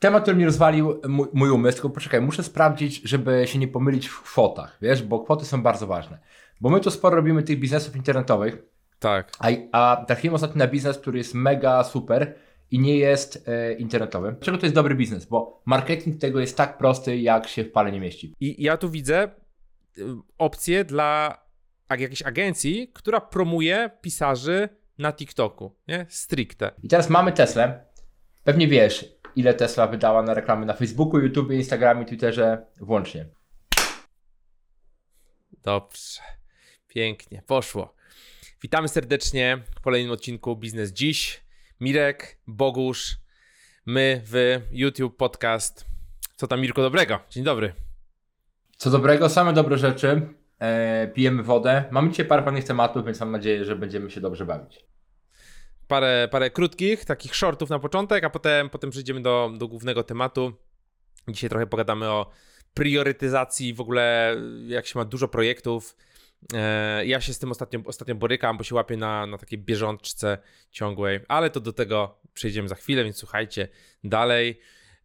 Temat, który mi rozwalił mój, mój umysł, tylko poczekaj, muszę sprawdzić, żeby się nie pomylić w kwotach, wiesz, bo kwoty są bardzo ważne. Bo my tu sporo robimy tych biznesów internetowych, Tak. a, a trafiłem ostatnio na biznes, który jest mega super i nie jest e, internetowy. Dlaczego to jest dobry biznes? Bo marketing tego jest tak prosty, jak się w pale nie mieści. I ja tu widzę y, opcję dla jakiejś agencji, która promuje pisarzy na TikToku, nie? Stricte. I teraz mamy Teslę. Pewnie wiesz, ile Tesla wydała na reklamy na Facebooku, YouTube, Instagramie, Twitterze włącznie. Dobrze. Pięknie. Poszło. Witamy serdecznie w kolejnym odcinku Biznes Dziś. Mirek, Bogusz, my w YouTube Podcast. Co tam Mirko dobrego? Dzień dobry. Co dobrego, same dobre rzeczy. E, pijemy wodę. Mamy dzisiaj parę fajnych tematów, więc mam nadzieję, że będziemy się dobrze bawić. Parę, parę krótkich, takich shortów na początek, a potem, potem przejdziemy do, do głównego tematu. Dzisiaj trochę pogadamy o priorytetyzacji, w ogóle jak się ma dużo projektów. E, Ja się z tym ostatnio, ostatnio borykam, bo się łapię na, na takiej bieżączce ciągłej, ale to do tego przejdziemy za chwilę, więc słuchajcie dalej.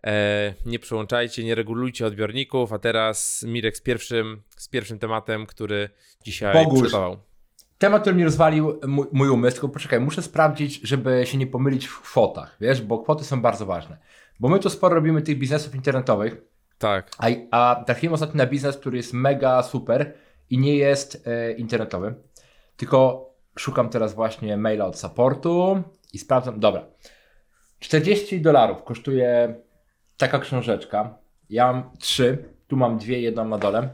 E, Nie przełączajcie, nie regulujcie odbiorników, a teraz Mirek z pierwszym, z pierwszym tematem, który dzisiaj Bogusz. przygotował. Temat, który mi rozwalił mój, mój umysł, tylko poczekaj, muszę sprawdzić, żeby się nie pomylić w kwotach, wiesz, bo kwoty są bardzo ważne. Bo my tu sporo robimy tych biznesów internetowych, Tak. a, a trafiłem ostatnio na biznes, który jest mega super i nie jest e, internetowy. Tylko szukam teraz właśnie maila od supportu i sprawdzam. Dobra. 40 dolarów kosztuje taka książeczka. Ja mam trzy, tu mam dwie, jedną na dole.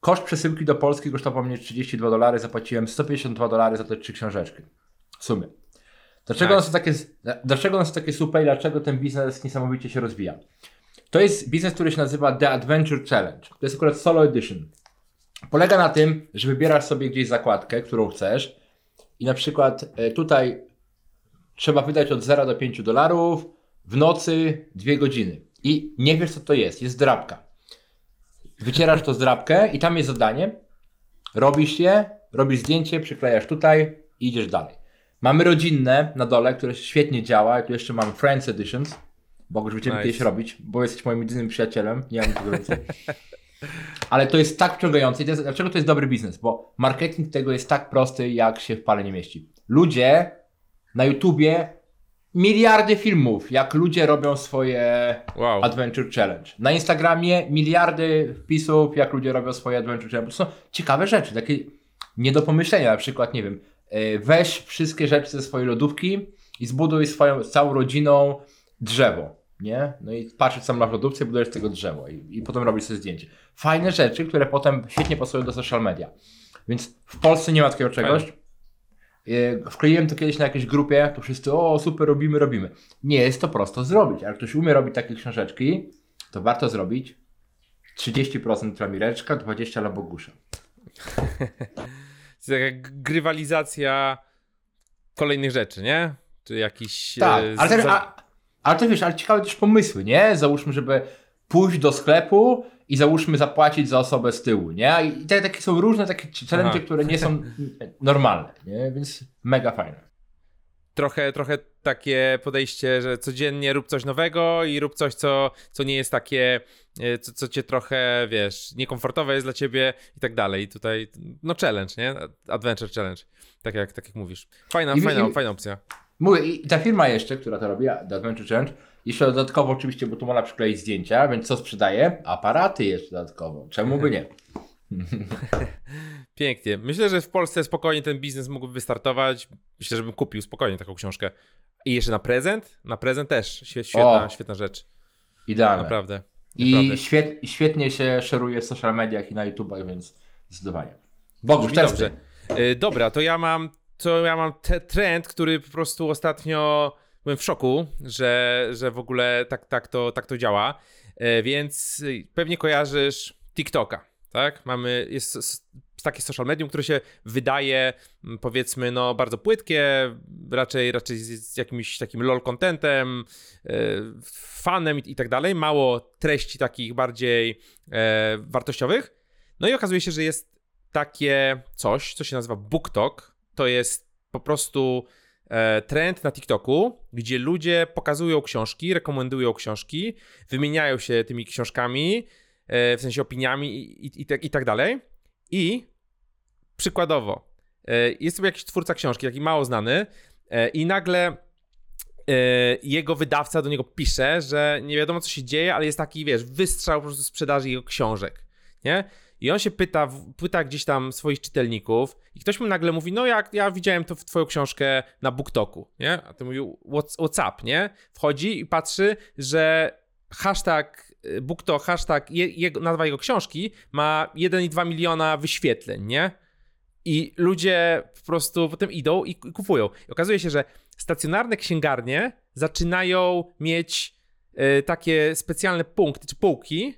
Koszt przesyłki do Polski kosztował mnie 32 dolary, zapłaciłem 152 dolary za te trzy książeczki. W sumie. Dlaczego, Tak. one są takie, dlaczego one są takie super i dlaczego ten biznes niesamowicie się rozwija? To jest biznes, który się nazywa The Adventure Challenge. To jest akurat solo edition. Polega na tym, że wybierasz sobie gdzieś zakładkę, którą chcesz i na przykład e, tutaj trzeba wydać od 0 do 5 dolarów w nocy 2 godziny. I nie wiesz co to jest, jest drapka. Wycierasz to zdrapkę i tam jest zadanie. Robisz je, robisz zdjęcie, przyklejasz tutaj i idziesz dalej. Mamy rodzinne na dole, które świetnie działa. Tu jeszcze mamy Friends Editions. Bo już będziemy Nice. kiedyś robić, bo jesteś moim jedynym przyjacielem. Nie mam tego więcej. Ale to jest tak wciągające. I to jest, dlaczego to jest dobry biznes? Bo marketing tego jest tak prosty, jak się w pale nie mieści. Ludzie na YouTubie miliardy filmów, jak ludzie robią swoje Wow. Adventure Challenge. Na Instagramie miliardy wpisów, jak ludzie robią swoje Adventure Challenge. To są ciekawe rzeczy, takie nie do pomyślenia. Na przykład, nie wiem, e, weź wszystkie rzeczy ze swojej lodówki i zbuduj swoją całą rodziną drzewo. Nie? No i patrzysz sam na lodówce budujesz tego drzewo i, i potem robisz sobie zdjęcie. Fajne rzeczy, które potem świetnie pasują do social media. Więc w Polsce nie ma takiego czegoś. E, Wkleiłem to kiedyś na jakiejś grupie, to wszyscy, o super, robimy, robimy. Nie jest to prosto zrobić, ale ktoś umie robić takie książeczki, to warto zrobić. 30% dla Mireczka, 20% dla Bogusza. To taka grywalizacja kolejnych rzeczy, nie? Czy jakiś. Tak, e, ale, też, za- a, ale to wiesz, ale ciekawe też pomysły, nie? Załóżmy, żeby pójść do sklepu i załóżmy zapłacić za osobę z tyłu, nie? I te, takie są różne takie challenge, Aha. które nie są normalne, nie? Więc mega fajne. trochę, trochę takie podejście, że codziennie rób coś nowego i rób coś, co, co nie jest takie, e, co, co cię trochę, wiesz, niekomfortowe jest dla ciebie i tak dalej. I tutaj, no challenge, nie? Adventure challenge. Tak jak, tak jak mówisz. Fajna, I- fajna, i- fajna opcja. Mówię, i ta firma jeszcze, która to robi, The Adventure Challenge, jeszcze dodatkowo oczywiście, bo tu można przykleić zdjęcia, więc co sprzedaje? Aparaty jeszcze dodatkowo. Czemu by nie? Pięknie. Myślę, że w Polsce spokojnie ten biznes mógłby wystartować. Myślę, że bym kupił spokojnie taką książkę. I jeszcze na prezent? Na prezent też. Świe- Świetna, O. świetna rzecz. Idealne. Naprawdę. I świet, świetnie się szeruje w social mediach i na YouTubach, więc zdecydowanie. Bogusz, teraz dobrze. ty. Y, Dobra, to ja mam, to ja mam te trend, który po prostu ostatnio byłem w szoku, że, że w ogóle tak, tak, to, tak to działa. E, Więc pewnie kojarzysz TikToka, tak? Mamy, jest takie social medium, które się wydaje mm, powiedzmy no bardzo płytkie, raczej, raczej z, jakimś takim lol contentem, e, fanem i, tak dalej, mało treści takich bardziej e, wartościowych. No i okazuje się, że jest takie coś, co się nazywa BookTok. To jest po prostu trend na TikToku, gdzie ludzie pokazują książki, rekomendują książki, wymieniają się tymi książkami, e, w sensie opiniami i, i, i, tak, tak dalej. I przykładowo, e, jest sobie jakiś twórca książki, taki mało znany, e, i nagle e, jego wydawca do niego pisze, że nie wiadomo co się dzieje, ale jest taki, wiesz, wystrzał po prostu sprzedaży jego książek, nie? I on się pyta, pyta gdzieś tam swoich czytelników i ktoś mu nagle mówi, no jak ja widziałem to w twoją książkę na BookToku, nie? A ty mówił, what's, what's up, nie? Wchodzi i patrzy, że hashtag y, BookTok, hashtag je, jego, nazwa jego książki ma 1,2 miliona wyświetleń, nie? I ludzie po prostu potem idą i i kupują. I okazuje się, że stacjonarne księgarnie zaczynają mieć y, takie specjalne punkty czy półki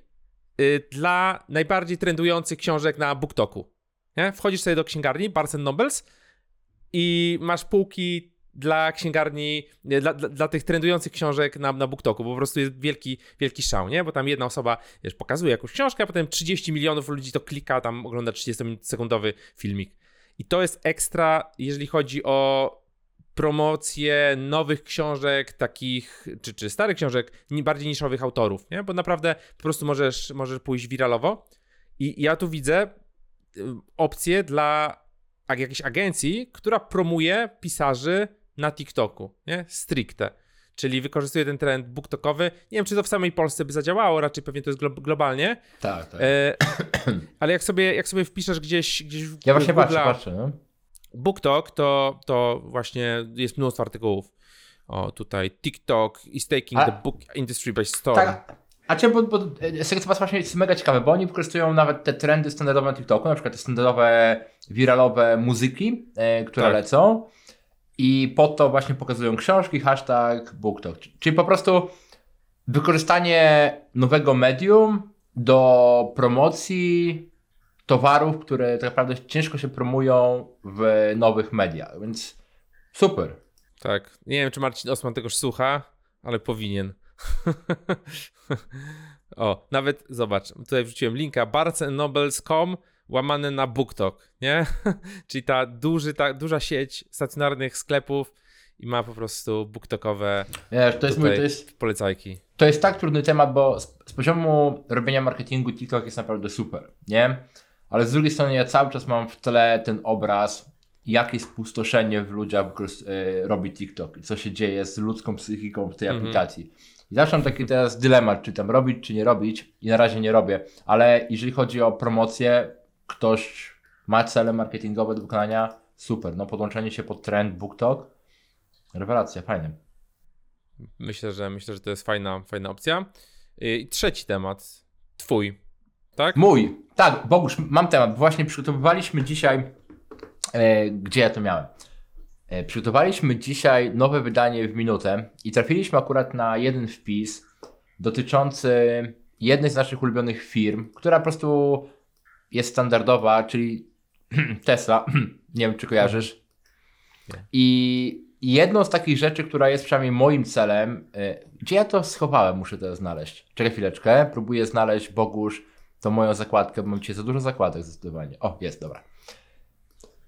dla najbardziej trendujących książek na BookToku. Nie? Wchodzisz sobie do księgarni Barnes Nobles i masz półki dla księgarni, dla, dla, dla tych trendujących książek na, na BookToku, bo po prostu jest wielki, wielki szał, nie? Bo tam jedna osoba, wiesz, pokazuje jakąś książkę, a potem 30 milionów ludzi to klika, tam ogląda 30-sekundowy filmik. I to jest ekstra, jeżeli chodzi o promocję nowych książek, takich, czy, czy starych książek, bardziej niszowych autorów, nie? Bo naprawdę po prostu możesz, możesz pójść wiralowo. I ja tu widzę y, opcję dla jakiejś agencji, która promuje pisarzy na TikToku, nie? Stricte. Czyli wykorzystuje ten trend booktokowy. Nie wiem, czy to w samej Polsce by zadziałało, raczej pewnie to jest glo- globalnie. Tak, tak. E, ale jak sobie, jak sobie wpiszesz gdzieś, gdzieś w ja właśnie w patrzę, patrzę, no. BookTok to, to właśnie jest mnóstwo artykułów. O, tutaj TikTok is taking A- the book industry by storm. Tak, a cię, bo, bo patrzę, właśnie jest mega ciekawe, bo oni wykorzystują nawet te trendy standardowe na TikToku, na przykład te standardowe, wiralowe muzyki, e, które Tak. lecą i po to właśnie pokazują książki, hashtag BookTok. Czyli po prostu wykorzystanie nowego medium do promocji towarów, które tak naprawdę ciężko się promują w nowych mediach, więc super. Tak. Nie wiem, czy Marcin Osman tegoż słucha, ale powinien. o, nawet zobacz, tutaj wrzuciłem linka barnesandnobles.com łamane na BookTok, nie? Czyli ta, duży, ta duża sieć stacjonarnych sklepów i ma po prostu booktokowe Wiesz, to jest, mój, to jest polecajki. to jest tak trudny temat, bo z, z poziomu robienia marketingu TikTok jest naprawdę super, nie? Ale z drugiej strony ja cały czas mam w tle ten obraz, jakie spustoszenie w ludziach e, robi TikTok i co się dzieje z ludzką psychiką w tej Mhm. aplikacji. I zawsze mam taki teraz dylemat, czy tam robić, czy nie robić i na razie nie robię, ale jeżeli chodzi o promocję, ktoś ma cele marketingowe do wykonania, super, no podłączenie się pod trend BookTok, rewelacja, fajne. Myślę, że myślę, że to jest fajna, fajna opcja. I trzeci temat. Twój. Tak? Mój. Tak, Bogusz, mam temat. Właśnie przygotowywaliśmy dzisiaj. E, gdzie ja to miałem? E, przygotowaliśmy dzisiaj nowe wydanie w minutę i trafiliśmy akurat na jeden wpis dotyczący jednej z naszych ulubionych firm, która po prostu jest standardowa, czyli Tesla. Nie wiem, czy kojarzysz. I jedną z takich rzeczy, która jest przynajmniej moim celem, e, gdzie ja to schowałem, muszę to znaleźć. Czekaj chwileczkę, próbuję znaleźć Bogusz tą moją zakładkę, bo mam dzisiaj za dużo zakładek zdecydowanie. O, jest, dobra.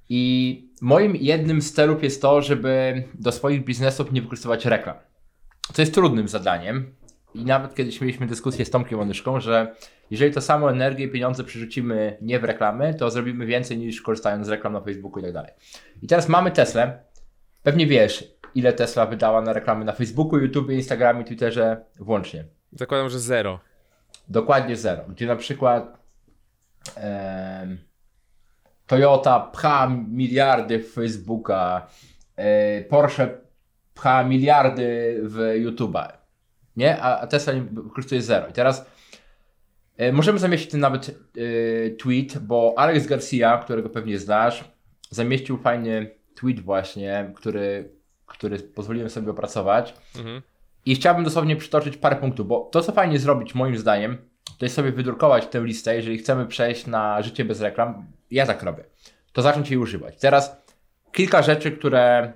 I moim jednym z celów jest to, żeby do swoich biznesów nie wykorzystywać reklam. Co jest trudnym zadaniem. I nawet kiedyś mieliśmy dyskusję z Tomkiem Onyszką, że jeżeli to samo energię i pieniądze przerzucimy nie w reklamy, to zrobimy więcej niż korzystając z reklam na Facebooku i tak dalej. I teraz mamy Teslę. Pewnie wiesz, ile Tesla wydała na reklamy na Facebooku, YouTube, Instagramie, Twitterze włącznie. Zakładam, że zero. Dokładnie zero. Gdzie na przykład em, Toyota pcha miliardy w Facebooka, e, Porsche pcha miliardy w YouTube'a, nie? A, a Tesla wykorzystuje zero. I teraz e, możemy zamieścić ten nawet e, tweet, bo Alex Garcia, którego pewnie znasz, zamieścił fajny tweet właśnie, który, który pozwoliłem sobie opracować. Mhm. I chciałbym dosłownie przytoczyć parę punktów, bo to, co fajnie zrobić, moim zdaniem, to jest sobie wydrukować tę listę, jeżeli chcemy przejść na życie bez reklam. Ja tak robię. To zacząć jej używać. Teraz kilka rzeczy, które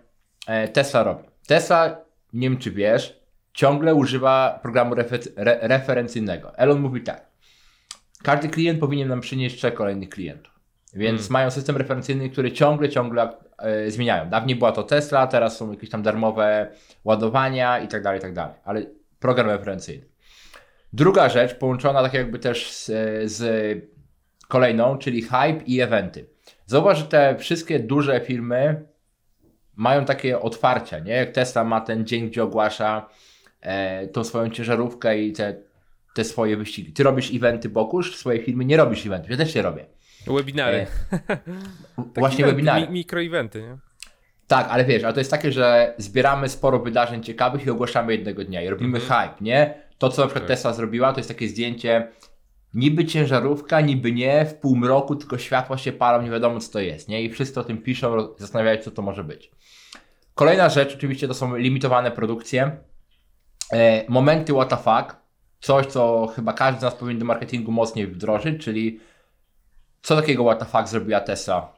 e, Tesla robi. Tesla, nie wiem czy wiesz, ciągle używa programu refe- re- referencyjnego. Elon mówi tak. Każdy klient powinien nam przynieść trzech kolejnych klientów. Więc Mm. mają system referencyjny, który ciągle, ciągle zmieniają. Dawniej była to Tesla, teraz są jakieś tam darmowe ładowania i tak dalej, i tak dalej. Ale program referencyjny. Druga rzecz, połączona tak jakby też z, z kolejną, czyli hype i eventy. Zauważ, że te wszystkie duże firmy mają takie otwarcia, nie? Jak Tesla ma ten dzień, gdzie ogłasza e, tą swoją ciężarówkę i te, te swoje wyścigi. Ty robisz eventy Bokusz, w swojej firmy nie robisz eventów, ja też nie robię. Webinary. E, Właśnie eventy, webinary. Mi, mikroeventy, nie? Tak, ale wiesz, ale to jest takie, że zbieramy sporo wydarzeń ciekawych i ogłaszamy jednego dnia i robimy Mhm. hype, nie? To, co na przykład Tak. Tesla zrobiła, to jest takie zdjęcie niby ciężarówka, niby nie, w półmroku tylko światła się palą, nie wiadomo co to jest, nie? I wszyscy o tym piszą, zastanawiają się, co to może być. Kolejna rzecz, oczywiście to są limitowane produkcje. E, momenty what the fuck, coś, co chyba każdy z nas powinien do marketingu mocniej wdrożyć, czyli co takiego what the fuck zrobiła Tesla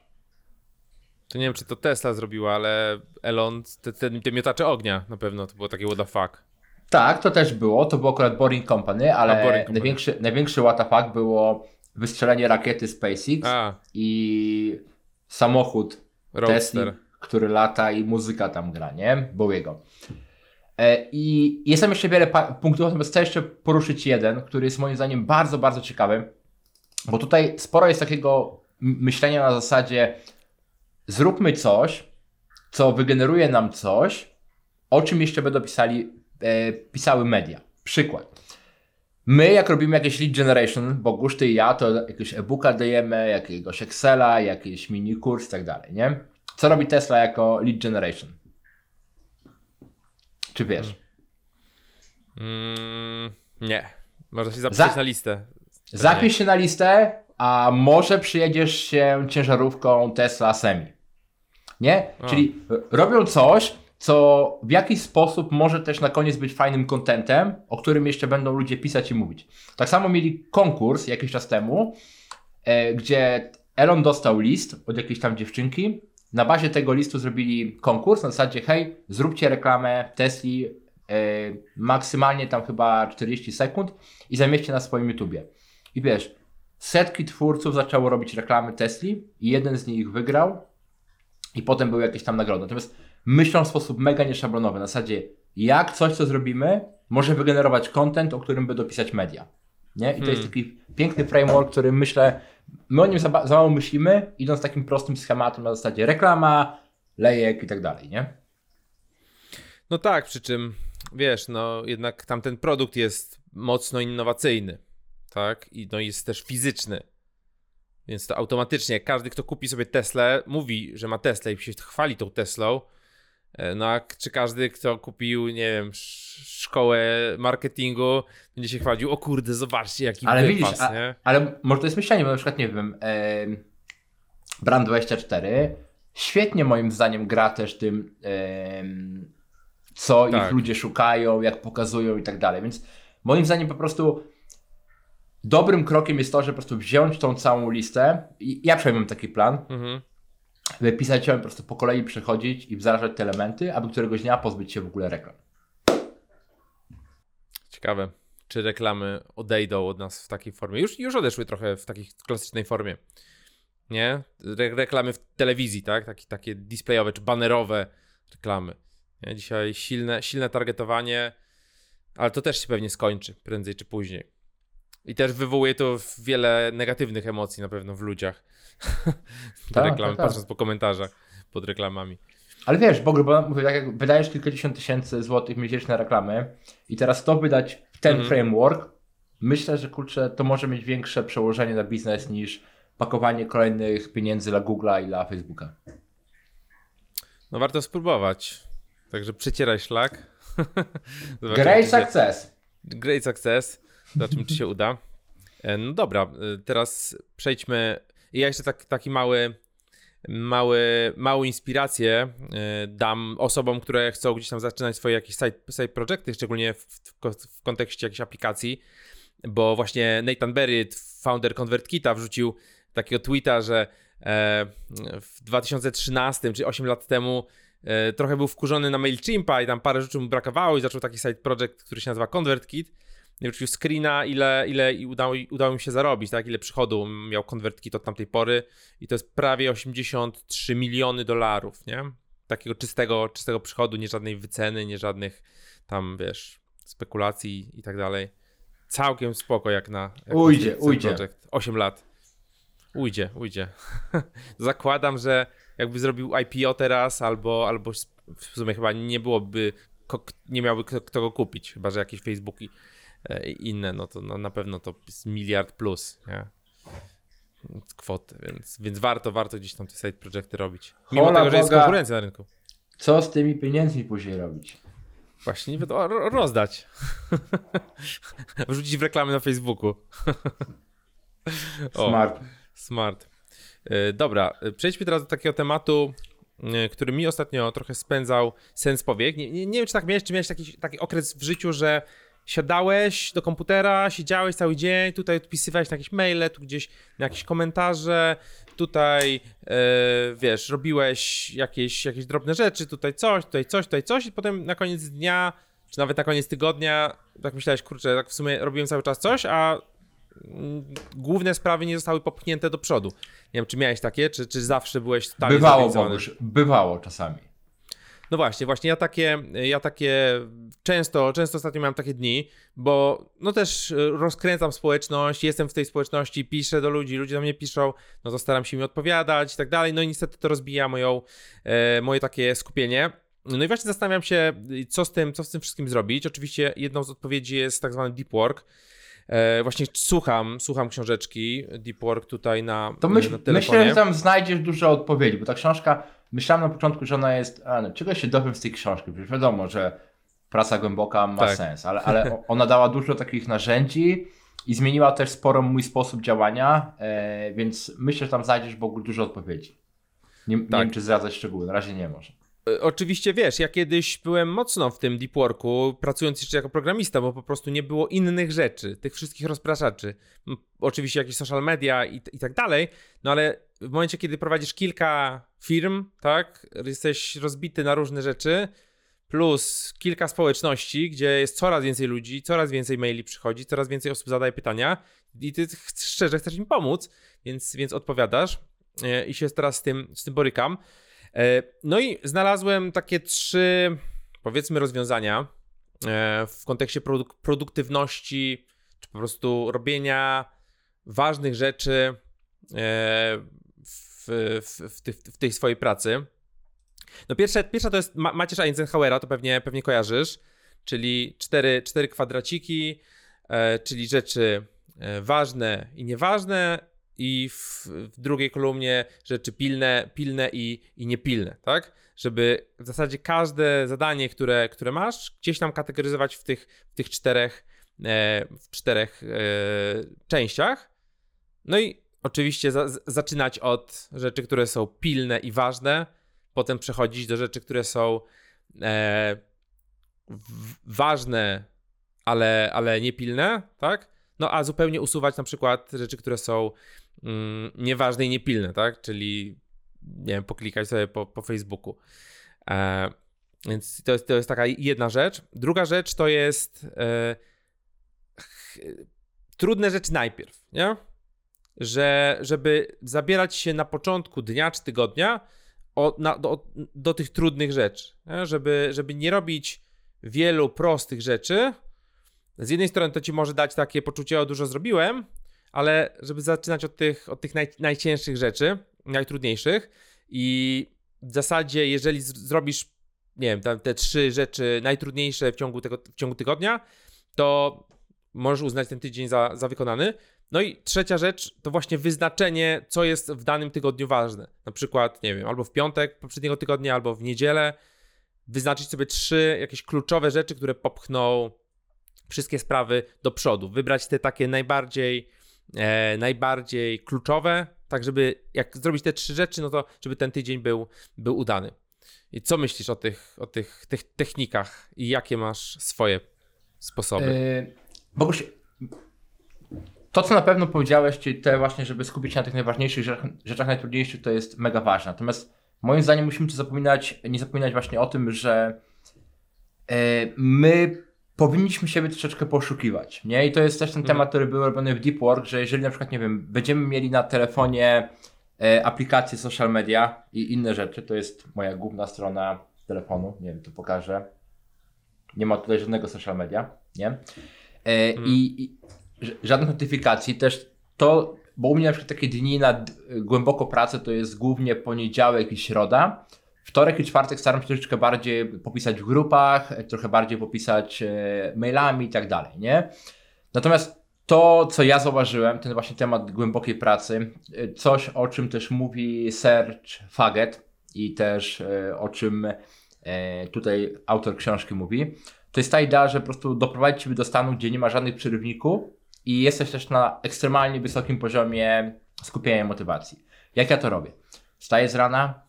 To nie wiem, czy to Tesla zrobiła, ale Elon, te, te, te miotacze ognia na pewno, to było takie what the fuck. Tak, to też było. To było akurat Boring Company, ale A, Boring Company. największy, największy what the fuck było wystrzelenie rakiety SpaceX A, i samochód Tesla, który lata i muzyka tam gra, nie? Bowiego. E, I jest tam jeszcze wiele punktów, natomiast chcę jeszcze poruszyć jeden, który jest moim zdaniem bardzo, bardzo ciekawy, bo tutaj sporo jest takiego myślenia na zasadzie zróbmy coś, co wygeneruje nam coś, o czym jeszcze będą pisali, e, pisały media. Przykład. My, jak robimy jakieś lead generation, Bogusz, ty i ja, to jakiegoś e-booka dajemy, jakiegoś Excela, jakiś mini kurs i tak dalej, nie? Co robi Tesla jako lead generation? Czy wiesz? Mm, nie. Można się zapisać Za- na listę. Zapisz się na listę, a może przyjedziesz się ciężarówką Tesla Semi. Nie? A. Czyli robią coś, co w jakiś sposób może też na koniec być fajnym contentem, o którym jeszcze będą ludzie pisać i mówić. Tak samo mieli konkurs jakiś czas temu, e, gdzie Elon dostał list od jakiejś tam dziewczynki. Na bazie tego listu zrobili konkurs na zasadzie, hej, zróbcie reklamę Tesli e, maksymalnie tam chyba 40 sekund i zamieście na swoim YouTubie. I wiesz, setki twórców zaczęło robić reklamy Tesli i jeden z nich wygrał i potem były jakieś tam nagrody. Natomiast myślą w sposób mega nieszablonowy, na zasadzie jak coś, co zrobimy, może wygenerować content, o którym będą pisać media. Nie? I to jest Hmm. taki piękny framework, który myślę, my o nim za, za mało myślimy, idąc takim prostym schematem na zasadzie reklama, lejek i tak dalej, nie? No tak, przy czym wiesz, no jednak tamten produkt jest mocno innowacyjny, tak? I no jest też fizyczny. Więc to automatycznie każdy, kto kupi sobie Teslę, mówi, że ma Teslę i się chwali tą Teslą. E, No a czy każdy, kto kupił, nie wiem, sz- szkołę marketingu, będzie się chwalił, o kurde, zobaczcie jaki Ale wypas, widzisz, a- nie? Ale może to jest myślenie, bo na przykład, nie wiem, em, Brand24 świetnie moim zdaniem gra też tym, em, co Tak. ich ludzie szukają, jak pokazują i tak dalej. Więc moim zdaniem po prostu dobrym krokiem jest to, że po prostu wziąć tą całą listę i ja przynajmniej mam taki plan, Mhm. by pisać ją po prostu po kolei przechodzić i wdrażać te elementy, aby któregoś dnia pozbyć się w ogóle reklam. Ciekawe, czy reklamy odejdą od nas w takiej formie. Już, już odeszły trochę w takiej klasycznej formie. Nie? Re reklamy w telewizji, tak? Taki, takie displayowe czy banerowe reklamy. Nie? Dzisiaj silne, silne targetowanie, ale to też się pewnie skończy prędzej czy później. I też wywołuje to wiele negatywnych emocji na pewno w ludziach. Tak, reklamy, tak, tak. patrząc po komentarzach pod reklamami. Ale wiesz, Bogu, bo mówię, tak jak wydajesz kilkadziesiąt tysięcy złotych miesięcznie na reklamy i teraz to wydać w ten Mhm. framework, myślę, że kurczę, to może mieć większe przełożenie na biznes niż pakowanie kolejnych pieniędzy dla Google'a i dla Facebooka. No warto spróbować. Także przecieraj szlak. Great success! Great success. Zobaczymy, czy się uda. E, No dobra, e, teraz przejdźmy. Ja jeszcze tak, taki mały, mały, małą inspirację e, dam osobom, które chcą gdzieś tam zaczynać swoje jakieś side, side projecty, szczególnie w, w, ko- w kontekście jakiejś aplikacji, bo właśnie Nathan Barrett, founder ConvertKita, wrzucił takiego tweeta, że w 2013, czy 8 lat temu, trochę był wkurzony na MailChimpa i tam parę rzeczy mu brakowało i zaczął taki side project, który się nazywa ConvertKit. Nie wrzucił screena, ile, ile udało, udało mi się zarobić, tak? Ile przychodu miał konwertki od tamtej pory i to jest prawie 83 miliony dolarów, nie? Takiego czystego, czystego przychodu, nie żadnej wyceny, nie żadnych tam, wiesz, spekulacji i tak dalej. Całkiem spoko jak na jak Ujdzie, na ujdzie. Project. 8 lat. Ujdzie, ujdzie. Zakładam, że jakby zrobił IPO teraz, albo, albo w sumie chyba nie byłoby, nie miałby kto, kto go kupić, chyba że jakieś Facebooki inne, no to no, na pewno to jest miliard plus, nie? Kwoty, więc, więc warto, warto gdzieś tam te side projecty robić. Mimo Hola tego, że jest konkurencja na rynku. Co z tymi pieniędzmi później robić? Właśnie, ro- rozdać. Wrzucić w reklamy na Facebooku. O. Smart. Smart. E, Dobra, e, przejdźmy teraz do takiego tematu, e, który mi ostatnio trochę spędzał sens powiek. Nie, nie, nie wiem, czy tak miałeś, czy miałeś taki, taki okres w życiu, że siadałeś do komputera, siedziałeś cały dzień, tutaj odpisywałeś na jakieś maile, tu gdzieś na jakieś komentarze, tutaj, e, wiesz, robiłeś jakieś, jakieś drobne rzeczy, tutaj coś, tutaj coś, tutaj coś i potem na koniec dnia, czy nawet na koniec tygodnia, tak myślałeś, kurczę, tak w sumie robiłem cały czas coś, a mm, główne sprawy nie zostały popchnięte do przodu. Nie wiem, czy miałeś takie, czy, czy zawsze byłeś totalnie Bywało? Bogusz, bywało czasami. No właśnie, właśnie ja takie, ja takie często, często ostatnio miałem takie dni, bo no też y, rozkręcam społeczność, jestem w tej społeczności, piszę do ludzi, ludzie do mnie piszą, no to staram się im odpowiadać i tak dalej, no i niestety to rozbija moją, e, moje takie skupienie. No i właśnie zastanawiam się, co z tym, co z tym wszystkim zrobić. Oczywiście jedną z odpowiedzi jest tak zwany deep work. E, właśnie słucham, słucham książeczki Deep Work tutaj na, To myśl, na telefonie. myślę, że tam znajdziesz dużo odpowiedzi, bo ta książka, myślałem na początku, że ona jest, a, no, czego się dowiem z tej książki, przecież wiadomo, że praca głęboka ma Tak. sens, ale, ale ona dała dużo takich narzędzi i zmieniła też sporo mój sposób działania, e, więc myślę, że tam znajdziesz w ogóle dużo odpowiedzi. Nie, nie Tak. wiem, czy zdradzać szczegóły, na razie nie może. E, Oczywiście wiesz, ja kiedyś byłem mocno w tym deep worku, pracując jeszcze jako programista, bo po prostu nie było innych rzeczy, tych wszystkich rozpraszaczy. Oczywiście jakieś social media i, i tak dalej, no ale w momencie, kiedy prowadzisz kilka firm, tak, jesteś rozbity na różne rzeczy, plus kilka społeczności, gdzie jest coraz więcej ludzi, coraz więcej maili przychodzi, coraz więcej osób zadaje pytania i ty szczerze chcesz im pomóc, więc, więc odpowiadasz e, i się teraz z tym, z tym borykam. E, No i znalazłem takie trzy, powiedzmy, rozwiązania e, w kontekście produk- produktywności, czy po prostu robienia ważnych rzeczy e, w, w, w, tych, w tej swojej pracy. No pierwsza, pierwsza to jest Ma- Macierz Eisenhowera, to pewnie, pewnie kojarzysz, czyli cztery, cztery kwadraciki, czyli rzeczy ważne i nieważne i w, w drugiej kolumnie rzeczy pilne, pilne i, i niepilne, tak? Żeby w zasadzie każde zadanie, które, które masz, gdzieś tam kategoryzować w tych, w tych czterech, e, w czterech e, częściach. No i oczywiście za, zaczynać od rzeczy, które są pilne i ważne, potem przechodzić do rzeczy, które są e, w, ważne, ale, ale niepilne, tak? No a zupełnie usuwać na przykład rzeczy, które są mm, nieważne i niepilne, tak? Czyli nie wiem, poklikać sobie po, po Facebooku. E, więc to jest, to jest taka jedna rzecz. Druga rzecz to jest e, ch- trudne rzeczy najpierw, nie? Że, żeby zabierać się na początku dnia czy tygodnia na, do, do tych trudnych rzeczy, nie? Żeby, żeby nie robić wielu prostych rzeczy. Z jednej strony to ci może dać takie poczucie, o dużo zrobiłem, ale żeby zaczynać od tych, od tych naj, najcięższych rzeczy, najtrudniejszych i w zasadzie, jeżeli z, zrobisz, nie wiem, te trzy rzeczy najtrudniejsze w ciągu, tego, w ciągu tygodnia, to możesz uznać ten tydzień za, za wykonany. No i trzecia rzecz to właśnie wyznaczenie, co jest w danym tygodniu ważne. Na przykład, nie wiem, albo w piątek poprzedniego tygodnia, albo w niedzielę. Wyznaczyć sobie trzy jakieś kluczowe rzeczy, które popchną wszystkie sprawy do przodu. Wybrać te takie najbardziej, e, najbardziej kluczowe, tak żeby jak zrobić te trzy rzeczy, no to żeby ten tydzień był, był udany. I co myślisz o tych, o tych, tych technikach i jakie masz swoje sposoby? Yy, Boguś, to co na pewno powiedziałeś, czyli te właśnie, żeby skupić się na tych najważniejszych rzeczach, rzeczach najtrudniejszych, to jest mega ważne. Natomiast moim zdaniem musimy zapominać, nie zapominać właśnie o tym, że e, my powinniśmy siebie troszeczkę poszukiwać, nie? I to jest też ten temat, który był robiony w Deep Work, że jeżeli na przykład, nie wiem, będziemy mieli na telefonie e, aplikacje social media i inne rzeczy, to jest moja główna strona telefonu, nie wiem, tu pokażę. Nie ma tutaj żadnego social media, nie? E, I, i ż- żadnych notyfikacji też to, bo u mnie na przykład takie dni na d- głęboko pracę to jest głównie poniedziałek i środa. Wtorek i czwartek staram się troszeczkę bardziej popisać w grupach, trochę bardziej popisać e, mailami i tak dalej, nie? Natomiast to, co ja zauważyłem, ten właśnie temat głębokiej pracy, e, coś o czym też mówi Serge Faget i też e, o czym tutaj autor książki mówi, to jest ta idea, że po prostu doprowadzić Ciebie do stanu, gdzie nie ma żadnych przerywników i jesteś też na ekstremalnie wysokim poziomie skupienia motywacji. Jak ja to robię? Wstaję z rana,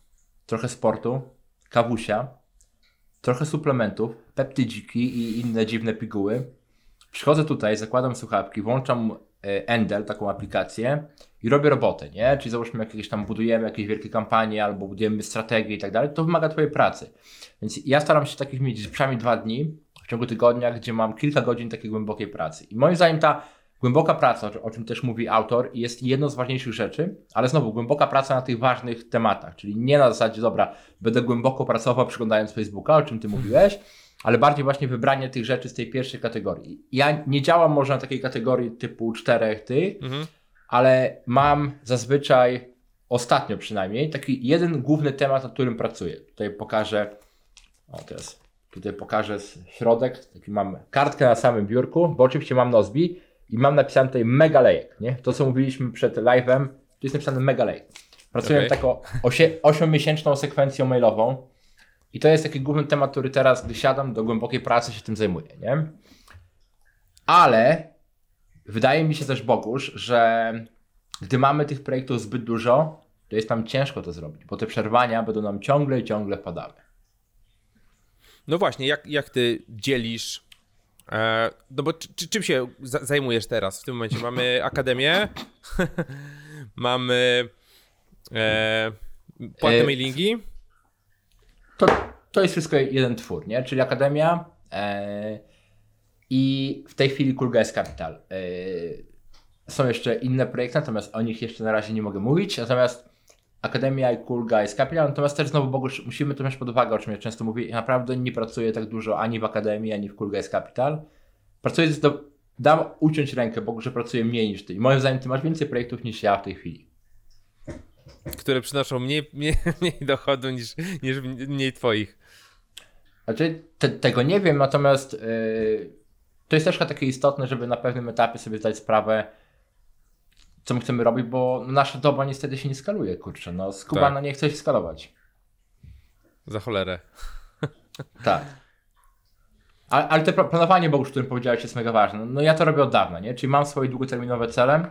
trochę sportu, kawusia, trochę suplementów, peptydziki i inne dziwne piguły. Przychodzę tutaj, zakładam słuchawki, włączam e, Endel, taką aplikację i robię robotę, nie? Czyli załóżmy jakieś tam budujemy jakieś wielkie kampanie albo budujemy strategie i tak dalej, to wymaga Twojej pracy. Więc ja staram się takich mieć przynajmniej dwa dni w ciągu tygodnia, gdzie mam kilka godzin takiej głębokiej pracy. I moim zdaniem ta głęboka praca, o- czym też mówi autor, jest jedną z ważniejszych rzeczy, ale znowu głęboka praca na tych ważnych tematach, czyli nie na zasadzie, dobra, będę głęboko pracował przyglądając Facebooka, o czym ty mówiłeś, ale bardziej właśnie wybranie tych rzeczy z tej pierwszej kategorii. Ja nie działam może na takiej kategorii typu czterech tych, Mhm. ale mam zazwyczaj, ostatnio przynajmniej, taki jeden główny temat, nad którym pracuję. Tutaj pokażę, o teraz, tutaj pokażę środek, taki mam kartkę na samym biurku, bo oczywiście mam Nozbi i mam napisane tutaj mega lejek, nie? To co mówiliśmy przed live'em, to jest napisane mega lejek. Pracuję nad taką osie- 8-miesięczną sekwencją mailową i to jest taki główny temat, który teraz, gdy siadam do głębokiej pracy, się tym zajmuję, nie? Ale wydaje mi się też, Bogusz, że gdy mamy tych projektów zbyt dużo, to jest nam ciężko to zrobić, bo te przerwania będą nam ciągle i ciągle wpadały. No właśnie, jak, jak ty dzielisz. E, no bo czy, czy, czym się za, zajmujesz teraz? W tym momencie mamy akademię, mamy e, płatne E, mailingi. To, to jest wszystko jeden twór, nie? Czyli Akademia e, i w tej chwili Guys Capital. E, są jeszcze inne projekty, natomiast o nich jeszcze na razie nie mogę mówić. Natomiast Akademia i Cool Guys Capital, natomiast też znowu Bogusz, musimy to wziąć pod uwagę, o czym ja często mówię. Ja naprawdę nie pracuję tak dużo ani w Akademii, ani w Cool Guys Capital. Pracuję, do, dam uciąć rękę, Bogu, że pracuję mniej niż ty. I moim zdaniem ty masz więcej projektów niż ja w tej chwili. które przynoszą mniej, mniej, mniej dochodu niż, niż mniej twoich. Znaczy, te, tego nie wiem, natomiast yy, to jest też takie istotne, żeby na pewnym etapie sobie zdać sprawę, co my chcemy robić, bo nasza doba niestety się nie skaluje, kurczę. No, skubana Tak. nie chce się skalować. Za cholerę. Tak. Ale, ale to planowanie, bo już o którym powiedziałeś, jest mega ważne. No ja to robię od dawna, nie? Czyli mam swoje długoterminowe cele,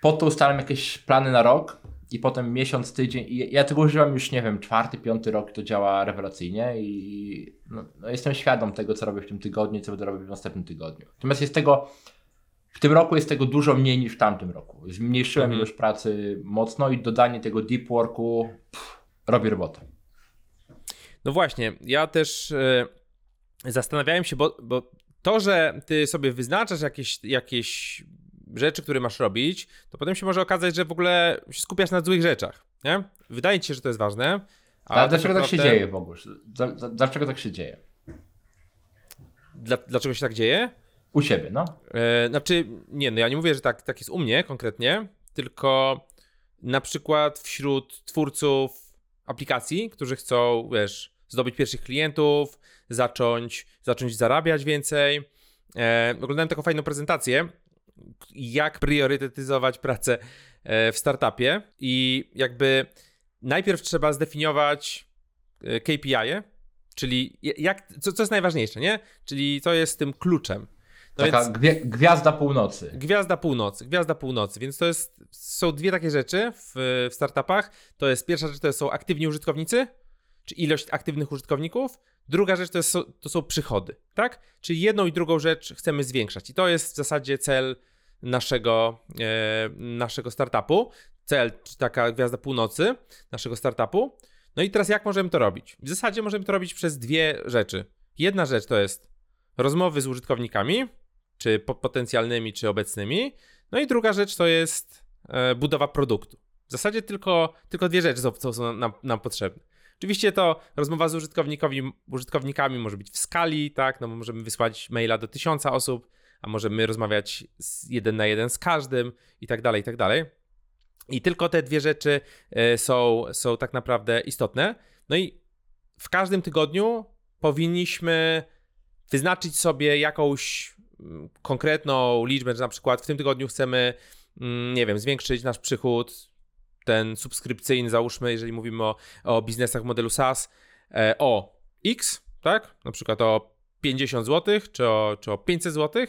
po to ustalam jakieś plany na rok i potem miesiąc, tydzień i ja tego używam już, nie wiem, czwarty, piąty rok to działa rewelacyjnie i no, no jestem świadom tego, co robię w tym tygodniu, co będę robił w następnym tygodniu. Natomiast jest tego, w tym roku jest tego dużo mniej niż w tamtym roku. Zmniejszyłem Mhm. ilość pracy mocno i dodanie tego deep worku pff, robi robotę. No właśnie, ja też e, zastanawiałem się, bo, bo to, że ty sobie wyznaczasz jakieś, jakieś rzeczy, które masz robić, to potem się może okazać, że w ogóle się skupiasz na złych rzeczach, nie? Wydaje ci się, że to jest ważne. Ale dlaczego tak się naprawdę- dzieje w ogóle? Dla- dla- Dlaczego tak się dzieje? Dla, dlaczego się tak dzieje? U siebie, no. E, znaczy, nie, no ja nie mówię, że tak, tak jest u mnie konkretnie, tylko na przykład wśród twórców aplikacji, którzy chcą, wiesz, zdobyć pierwszych klientów, zacząć, zacząć zarabiać więcej. E, oglądałem taką fajną prezentację, jak priorytetyzować pracę e, w startupie i jakby najpierw trzeba zdefiniować KPI, -e, czyli jak, co, co jest najważniejsze, nie? Czyli co jest tym kluczem. Taka więc- gwie, gwiazda północy. Gwiazda północy, gwiazda północy, więc to jest, są dwie takie rzeczy w, w startupach. To jest pierwsza rzecz, to są aktywni użytkownicy, czy ilość aktywnych użytkowników. Druga rzecz to, jest, to są przychody, tak? Czyli jedną i drugą rzecz chcemy zwiększać i to jest w zasadzie cel naszego, e, naszego startupu. Cel, czy taka gwiazda północy naszego startupu. No i teraz jak możemy to robić? W zasadzie możemy to robić przez dwie rzeczy. Jedna rzecz to jest rozmowy z użytkownikami, czy po potencjalnymi, czy obecnymi. No i druga rzecz to jest e, budowa produktu. W zasadzie tylko, tylko dwie rzeczy są, są nam, nam, potrzebne. Oczywiście to rozmowa z użytkownikami, może być w skali, tak, no bo możemy wysłać maila do tysiąca osób, a możemy rozmawiać jeden na jeden z każdym i tak dalej, i tak dalej. I tylko te dwie rzeczy e, są, są tak naprawdę istotne. No i w każdym tygodniu powinniśmy wyznaczyć sobie jakąś konkretną liczbę, że na przykład w tym tygodniu chcemy, mm, nie wiem, zwiększyć nasz przychód, ten subskrypcyjny, załóżmy, jeżeli mówimy o, o biznesach modelu SaaS, e, o X, tak? Na przykład o 50 zł, czy o, czy o 500 zł,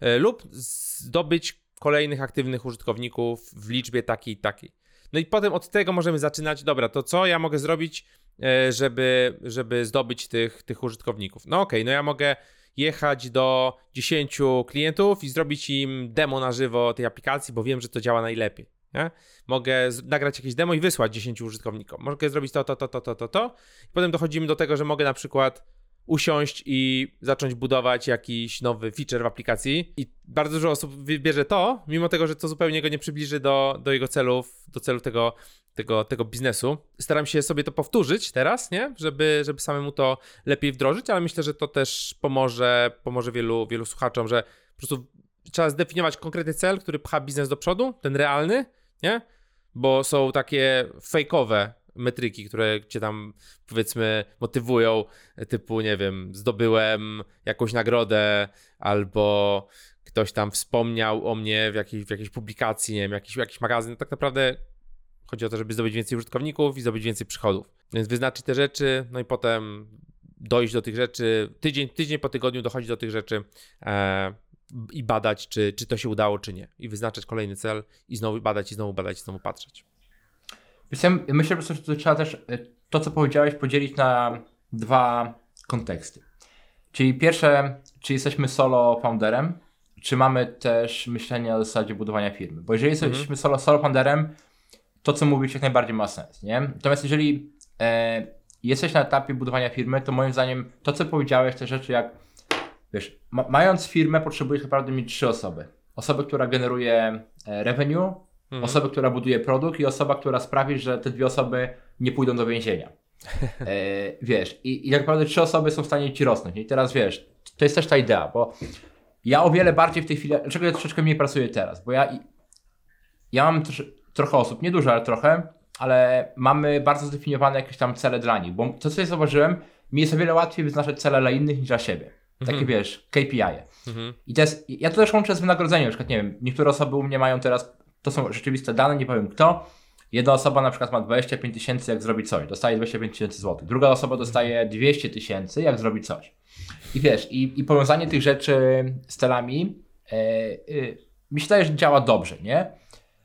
e, lub zdobyć kolejnych aktywnych użytkowników w liczbie takiej i takiej. No i potem od tego możemy zaczynać, dobra, to co ja mogę zrobić, e, żeby, żeby zdobyć tych, tych użytkowników? No okej, okay, no ja mogę jechać do 10 klientów i zrobić im demo na żywo tej aplikacji, bo wiem, że to działa najlepiej. Nie? Mogę nagrać jakieś demo i wysłać 10 użytkownikom. Mogę zrobić to, to, to, to, to, to, to. I potem dochodzimy do tego, że mogę na przykład usiąść i zacząć budować jakiś nowy feature w aplikacji. I bardzo dużo osób wybierze to, mimo tego, że to zupełnie go nie przybliży do, do jego celów, do celów tego, tego, tego biznesu. Staram się sobie to powtórzyć teraz, nie? Żeby, żeby samemu to lepiej wdrożyć, ale myślę, że to też pomoże, pomoże wielu, wielu słuchaczom, że po prostu trzeba zdefiniować konkretny cel, który pcha biznes do przodu, ten realny, nie? Bo są takie fejkowe metryki, które cię tam powiedzmy motywują, typu nie wiem, zdobyłem jakąś nagrodę albo ktoś tam wspomniał o mnie w jakiejś, w jakiejś publikacji, nie wiem, jakiś, jakiś magazyn. Tak naprawdę chodzi o to, żeby zdobyć więcej użytkowników i zdobyć więcej przychodów. Więc wyznaczyć te rzeczy, no i potem dojść do tych rzeczy, tydzień, tydzień po tygodniu dochodzić do tych rzeczy e, i badać, czy, czy to się udało, czy nie. I wyznaczać kolejny cel i znowu badać, i znowu badać, i znowu patrzeć. Myślę po prostu, że trzeba też e, to, co powiedziałeś, podzielić na dwa konteksty. Czyli pierwsze, czy jesteśmy solo founderem, czy mamy też myślenie o zasadzie budowania firmy. Bo jeżeli mhm. jesteśmy solo, solo founderem, to co mówisz jak najbardziej ma sens, nie? Natomiast jeżeli e, jesteś na etapie budowania firmy, to moim zdaniem to, co powiedziałeś, te rzeczy jak, wiesz, ma, mając firmę, potrzebujesz naprawdę mieć trzy osoby. Osobę, która generuje e, revenue, Mhm. Osobę, która buduje produkt i osoba, która sprawi, że te dwie osoby nie pójdą do więzienia. E, wiesz, i, i tak naprawdę trzy osoby są w stanie ci rosnąć. I teraz wiesz, to jest też ta idea, bo ja o wiele bardziej w tej chwili, dlaczego ja troszeczkę mniej pracuję teraz, bo ja, ja mam trosz, trochę osób, nie dużo, ale trochę, ale mamy bardzo zdefiniowane jakieś tam cele dla nich, bo to, co ja zauważyłem, mi jest o wiele łatwiej wyznaczać cele dla innych niż dla siebie. Takie mhm. wiesz, KPI. -e. Mhm. I to jest, ja to też łączę z wynagrodzeniem, na przykład, nie wiem, niektóre osoby u mnie mają teraz to są rzeczywiste dane, nie powiem kto. Jedna osoba na przykład ma 25 tysięcy, jak zrobi coś, dostaje 25 tysięcy złotych. Druga osoba dostaje 200 tysięcy, jak zrobi coś. I wiesz, i, i powiązanie tych rzeczy z celami e, myślę, że działa dobrze, nie?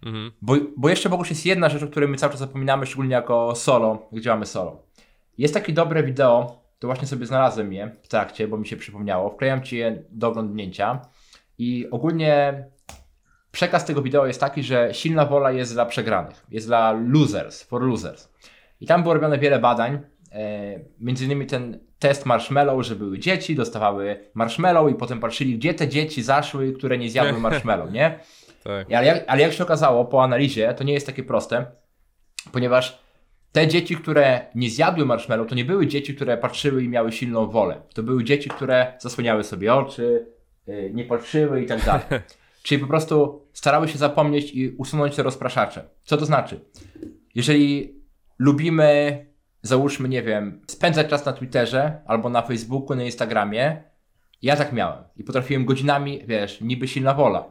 Mhm. Bo, bo jeszcze Bogusz jest jedna rzecz, o której my cały czas zapominamy, szczególnie jako solo, gdzie mamy solo. Jest takie dobre wideo, to właśnie sobie znalazłem je w trakcie, bo mi się przypomniało. Wklejam Ci je do oglądnięcia i ogólnie przekaz tego wideo jest taki, że silna wola jest dla przegranych, jest dla losers, for losers. I tam było robione wiele badań, e, między innymi ten test marshmallow, że były dzieci, dostawały marshmallow i potem patrzyli, gdzie te dzieci zaszły, które nie zjadły marshmallow, nie? Tak. Ale, jak, ale jak się okazało po analizie, to nie jest takie proste, ponieważ te dzieci, które nie zjadły marshmallow, to nie były dzieci, które patrzyły i miały silną wolę. To były dzieci, które zasłaniały sobie oczy, yy, nie patrzyły i tak dalej. Czyli po prostu starały się zapomnieć i usunąć te rozpraszacze. Co to znaczy? Jeżeli lubimy, załóżmy, nie wiem, spędzać czas na Twitterze albo na Facebooku, na Instagramie, ja tak miałem i potrafiłem godzinami, wiesz, niby silna wola.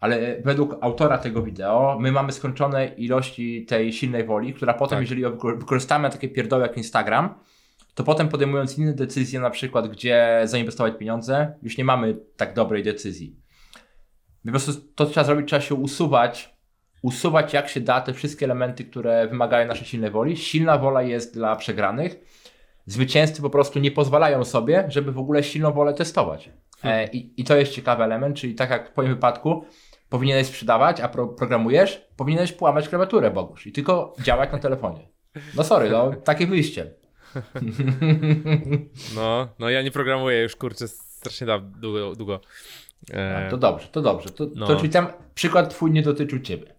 Ale według autora tego wideo, my mamy skończone ilości tej silnej woli, która potem, tak. jeżeli wykorzystamy takie pierdoły jak Instagram, to potem podejmując inne decyzje, na przykład gdzie zainwestować pieniądze, już nie mamy tak dobrej decyzji. Po prostu to trzeba zrobić, trzeba się usuwać, usuwać jak się da te wszystkie elementy, które wymagają naszej silnej woli. Silna wola jest dla przegranych. Zwycięzcy po prostu nie pozwalają sobie, żeby w ogóle silną wolę testować. E, i, I to jest ciekawy element, czyli tak jak w moim wypadku, powinieneś sprzedawać, a pro, programujesz, powinieneś połamać klawiaturę, Bogusz, i tylko działać na telefonie. No sorry, no takie wyjście. No, no ja nie programuję już kurczę strasznie długo. długo. E, A, to dobrze, to dobrze. To, no. to czyli tam przykład twój nie dotyczył ciebie.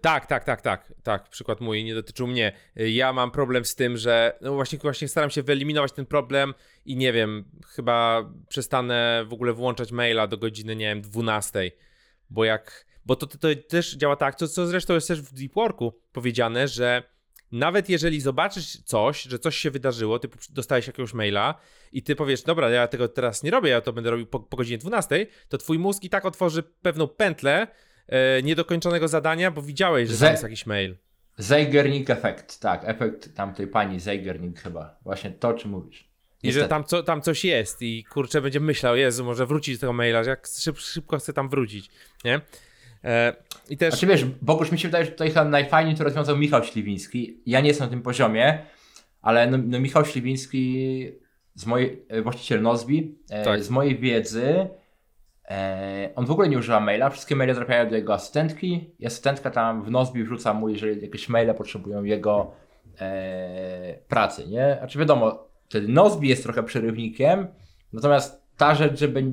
Tak, tak, tak, tak, tak. Przykład mój nie dotyczył mnie. Ja mam problem z tym, że no właśnie, właśnie staram się wyeliminować ten problem i nie wiem, chyba przestanę w ogóle włączać maila do godziny, nie wiem, 12, bo jak, bo to, to, to też działa tak, co, co zresztą jest też w Deep Worku powiedziane, że nawet jeżeli zobaczysz coś, że coś się wydarzyło, ty dostałeś jakiegoś maila i ty powiesz, dobra, ja tego teraz nie robię, ja to będę robił po, po godzinie 12, to twój mózg i tak otworzy pewną pętlę, e, niedokończonego zadania, bo widziałeś, że Ze- jest jakiś mail. Zeigernik efekt, tak, efekt tamtej pani Zeigernik chyba. Właśnie to, o czym mówisz. I Niestety. że tam, co, tam coś jest i kurczę będzie myślał, Jezu, może wrócić do tego maila, że jak szyb, szybko chcę tam wrócić, nie? E, I też... Znaczy wiesz, Bogusz, mi się wydaje, że tutaj chyba najfajniej to rozwiązał Michał Śliwiński. Ja nie jestem na tym poziomie, ale no, no Michał Śliwiński, z mojej, e, właściciel Nozbi, e, Tak. z mojej wiedzy, e, on w ogóle nie używa maila, wszystkie maile trafiają do jego asystentki i asystentka tam w Nozbi wrzuca mu, jeżeli jakieś maile potrzebują jego e, pracy, nie? Znaczy wiadomo, wtedy Nozbi jest trochę przerywnikiem, natomiast ta rzecz, żeby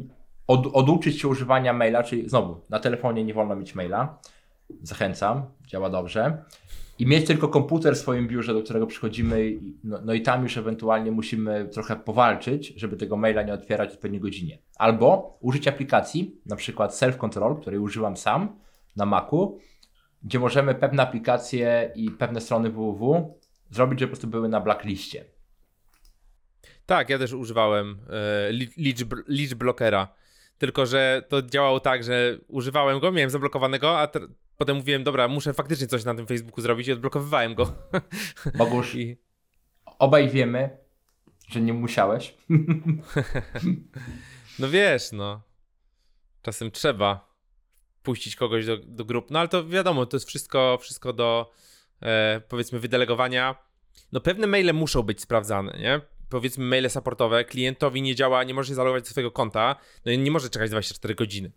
od, oduczyć się używania maila, czyli znowu, na telefonie nie wolno mieć maila, zachęcam, działa dobrze. I mieć tylko komputer w swoim biurze, do którego przychodzimy, no, no i tam już ewentualnie musimy trochę powalczyć, żeby tego maila nie otwierać w odpowiedniej godzinie. Albo użyć aplikacji, na przykład Self Control, której używam sam na Macu, gdzie możemy pewne aplikacje i pewne strony www zrobić, żeby po prostu były na blackliście. Tak, ja też używałem e, li- liczb, liczb blockera. Tylko, że to działało tak, że używałem go, miałem zablokowanego, a te, potem mówiłem, dobra, muszę faktycznie coś na tym Facebooku zrobić i odblokowywałem go. Bogusz, I, obaj wiemy, że nie musiałeś. no wiesz, no. Czasem trzeba puścić kogoś do, do grup. No ale to wiadomo, to jest wszystko, wszystko do e, powiedzmy wydelegowania. No pewne maile muszą być sprawdzane, nie? Powiedzmy maile supportowe, klientowi nie działa, nie może się zalogować do swojego konta, no i nie może czekać 24 godziny.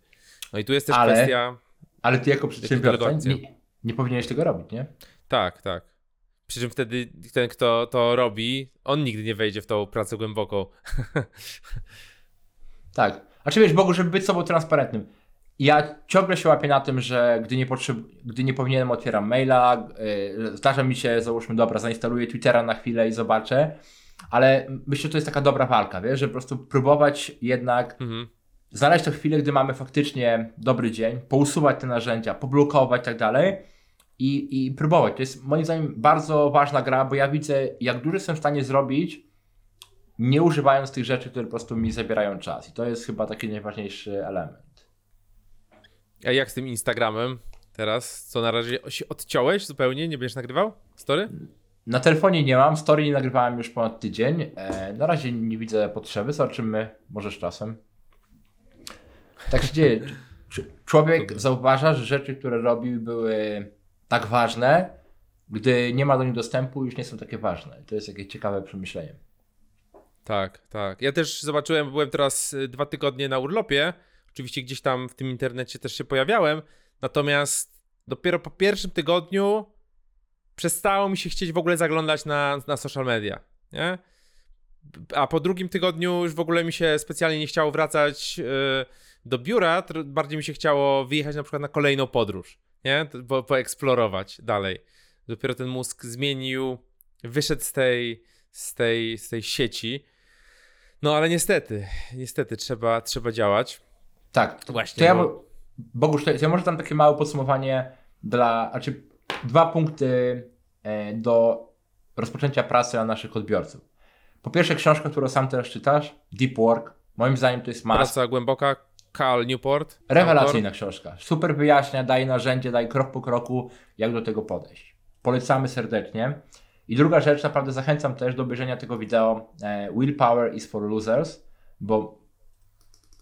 No i tu jest też Ale- kwestia... Ale ty jako przedsiębiorca nie, nie powinieneś tego robić, nie? Tak, tak. Przy czym wtedy ten, kto to robi, on nigdy nie wejdzie w tą pracę głęboką. Tak. A czy wiesz, Bogu, żeby być sobą transparentnym. Ja ciągle się łapię na tym, że gdy nie, potrzeb... gdy nie powinienem, otwieram maila. Yy, zdarza mi się, załóżmy, dobra, zainstaluję Twittera na chwilę i zobaczę. Ale myślę, że to jest taka dobra walka, wiesz, że po prostu próbować jednak Mhm. znaleźć to chwilę, gdy mamy faktycznie dobry dzień, pousuwać te narzędzia, poblokować i tak dalej i, i próbować. To jest moim zdaniem bardzo ważna gra, bo ja widzę, jak dużo jestem w stanie zrobić, nie używając tych rzeczy, które po prostu mi zabierają czas. I to jest chyba taki najważniejszy element. A jak z tym Instagramem teraz? Co na razie się odciąłeś zupełnie? Nie będziesz nagrywał? Story? Na telefonie nie mam, story nie nagrywałem już ponad tydzień. E, na razie nie widzę potrzeby, zobaczymy, może z czasem. Tak się dzieje. Człowiek zauważa, że rzeczy, które robił, były tak ważne, gdy nie ma do nich dostępu, już nie są takie ważne. To jest jakieś ciekawe przemyślenie. Tak, tak. Ja też zobaczyłem, byłem teraz y, dwa tygodnie na urlopie. Oczywiście gdzieś tam w tym internecie też się pojawiałem. Natomiast dopiero po pierwszym tygodniu przestało mi się chcieć w ogóle zaglądać na, na social media. Nie? A po drugim tygodniu już w ogóle mi się specjalnie nie chciało wracać y, do biura. Bardziej mi się chciało wyjechać na przykład na kolejną podróż. Nie? To- Po, poeksplorować dalej. Dopiero ten mózg zmienił, wyszedł z tej, z tej, z tej sieci. No ale niestety, niestety trzeba, trzeba działać. Tak, Właśnie, To ja, bo- Bogusz, to ja może tam takie małe podsumowanie dla, znaczy dwa punkty e, do rozpoczęcia pracy dla naszych odbiorców. Po pierwsze książka, którą sam teraz czytasz, Deep Work. Moim zdaniem to jest must. Praca głęboka, Cal Newport. Rewelacyjna książka. Super wyjaśnia, daje narzędzie, daje krok po kroku, jak do tego podejść. Polecamy serdecznie. I druga rzecz, naprawdę zachęcam też do obejrzenia tego wideo e, Willpower is for Losers, bo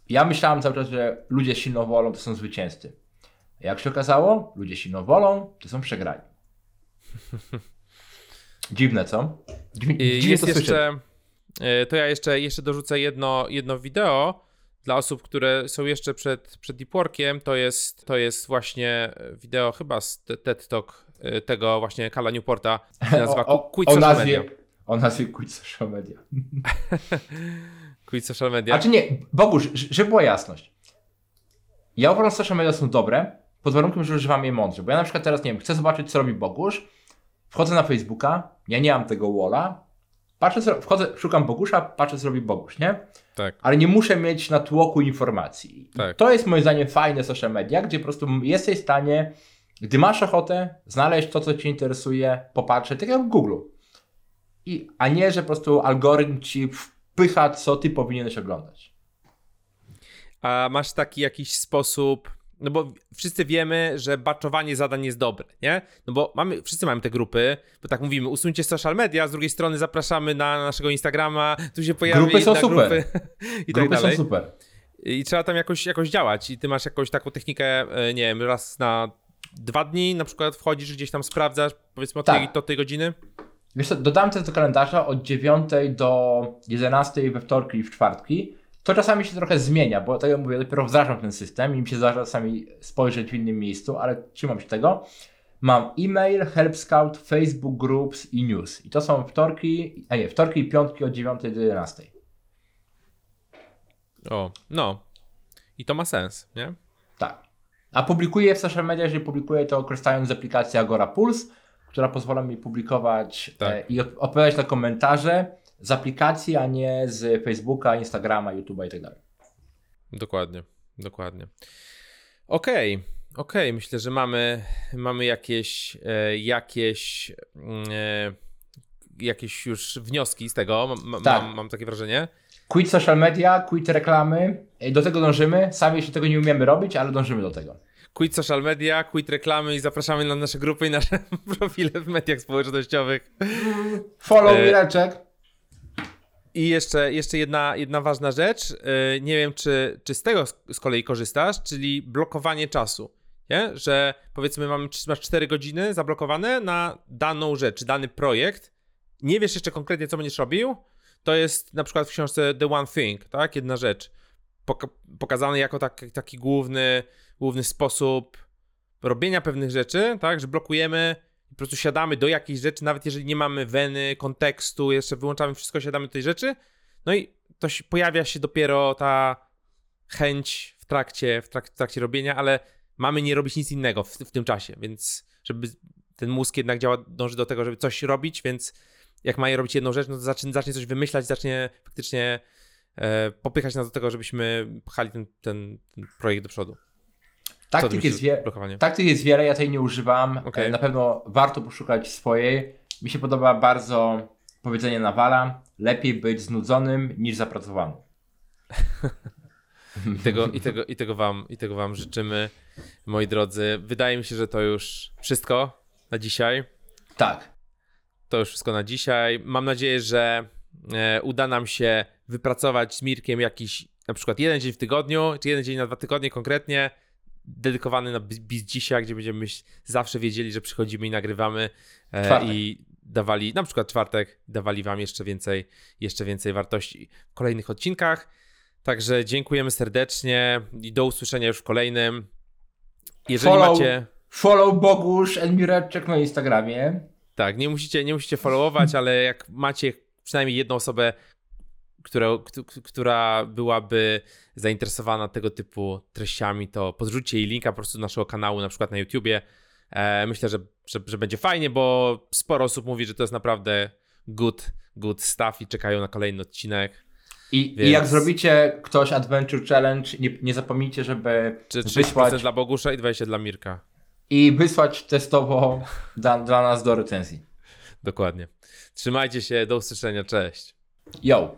ja myślałem cały czas, że ludzie silną wolą to są zwycięzcy. Jak się okazało, ludzie z silną wolą to są przegrani. Dziwne, co? Dziwnie, dziwnie Jest to słyszeć. jeszcze, to ja jeszcze, jeszcze dorzucę jedno, jedno wideo dla osób, które są jeszcze przed, przed Deep Workiem. To jest, to jest właśnie wideo chyba z te- TED Talk e, tego właśnie Kala Newporta. się Nazywa o, o, Quit o Social nazwie, Media. o nazwie Quit Social Media. Quit social media. A czy nie, Bogusz, żeby była jasność. Ja uważam, że social media są dobre, pod warunkiem, że używam je mądrze. Bo ja na przykład teraz, nie wiem, chcę zobaczyć, co robi Bogusz, wchodzę na Facebooka, ja nie mam tego walla, patrzę, co, wchodzę, szukam Bogusza, patrzę, co robi Bogusz, nie? Tak. Ale nie muszę mieć na tłoku informacji. Tak. To jest moim zdaniem fajne social media, gdzie po prostu jesteś w stanie, gdy masz ochotę, znaleźć to, co Cię interesuje, popatrzeć, tak jak w Google. I, a nie, że po prostu algorytm Ci wpycha, co Ty powinieneś oglądać. A masz taki jakiś sposób, no bo wszyscy wiemy, że baczowanie zadań jest dobre, nie? No bo mamy, wszyscy mamy te grupy, bo tak mówimy, usuńcie social media, z drugiej strony zapraszamy na naszego Instagrama, tu się pojawi Grupy są super. grupy i tak Grupy dalej. są super. I trzeba tam jakoś, jakoś działać i ty masz jakąś taką technikę, e, nie wiem, raz na dwa dni na przykład wchodzisz, gdzieś tam sprawdzasz, powiedzmy o tej, Tak. do tej godziny? Wiesz co, też do kalendarza od 9 do 11 we wtorki i w czwartki. To czasami się trochę zmienia, bo tak jak mówię, dopiero wdrażam ten system i mi się zdarza czasami spojrzeć w innym miejscu, ale trzymam się tego. Mam e-mail, Help Scout, Facebook Groups i News. I to są wtorki, a nie, wtorki i piątki od 9 do 11. O, no. I to ma sens, nie? Tak. A publikuję w social media, jeżeli publikuję to korzystając z aplikacji Agora Pulse, która pozwala mi publikować Tak. e, i od- odpowiadać na komentarze z aplikacji, a nie z Facebooka, Instagrama, YouTube'a i tak dalej. Dokładnie, dokładnie. Okej, okej, myślę, że mamy, mamy jakieś, e, jakieś, mm, e, jakieś już wnioski z tego, mam, mam, Tak. mam, mam takie wrażenie. Quit social media, quit reklamy. E, Do tego dążymy. Sami jeszcze tego nie umiemy robić, ale dążymy do tego. Quit social media, quit reklamy i zapraszamy na nasze grupy i nasze profile w mediach społecznościowych. Follow E, Mireczek. I jeszcze, jeszcze jedna, jedna ważna rzecz. Yy, Nie wiem, czy, czy z tego z- kolei korzystasz, czyli blokowanie czasu. Nie? Że powiedzmy, mamy, masz 4 godziny zablokowane na daną rzecz, dany projekt. Nie wiesz jeszcze konkretnie, co będziesz robił. To jest na przykład w książce The One Thing, tak? Jedna rzecz. Poka- pokazany jako tak, taki główny, główny sposób robienia pewnych rzeczy, tak? Że blokujemy po prostu siadamy do jakiejś rzeczy, nawet jeżeli nie mamy weny, kontekstu, jeszcze wyłączamy wszystko, siadamy do tej rzeczy. No i to się, pojawia się dopiero ta chęć w trakcie, w, trak, w trakcie robienia, ale mamy nie robić nic innego w, w tym czasie, więc żeby ten mózg jednak działa, dąży do tego, żeby coś robić, więc jak ma je robić jedną rzecz, no to zacznie, zacznie coś wymyślać, zacznie faktycznie e, popychać nas do tego, żebyśmy pchali ten, ten, ten projekt do przodu. Taktyk jest, wie... Taktyk jest wiele, ja tej nie używam. E, Na pewno warto poszukać swojej. Mi się podoba bardzo powiedzenie Nawala. Lepiej być znudzonym niż zapracowanym. I tego, i, tego, i, tego wam, I tego Wam życzymy, moi drodzy. Wydaje mi się, że to już wszystko na dzisiaj. Tak. To już wszystko na dzisiaj. Mam nadzieję, że e, uda nam się wypracować z Mirkiem jakiś na przykład jeden dzień w tygodniu, czy jeden dzień na dwa tygodnie konkretnie, dedykowany na biz dzisiaj, gdzie będziemy zawsze wiedzieli, że przychodzimy i nagrywamy e, i dawali, na przykład czwartek, dawali Wam jeszcze więcej, jeszcze więcej wartości w kolejnych odcinkach. Także dziękujemy serdecznie i do usłyszenia już w kolejnym. Jeżeli Follow. macie. Follow Bogusz and Mireczek na Instagramie. Tak, nie musicie, nie musicie followować, ale jak macie przynajmniej jedną osobę, która, kt- która byłaby zainteresowana tego typu treściami, to podrzućcie jej linka po prostu do naszego kanału, na przykład na YouTubie. E, myślę, że, że, że będzie fajnie, bo sporo osób mówi, że to jest naprawdę good, good stuff i czekają na kolejny odcinek. I, Więc- I jak zrobicie ktoś Adventure Challenge, nie, nie zapomnijcie, żeby Czy 30% wysłać dla Bogusza i 20% dla Mirka. i wysłać testowo dla, dla nas do recenzji. Dokładnie. Trzymajcie się, do usłyszenia, cześć. Yo!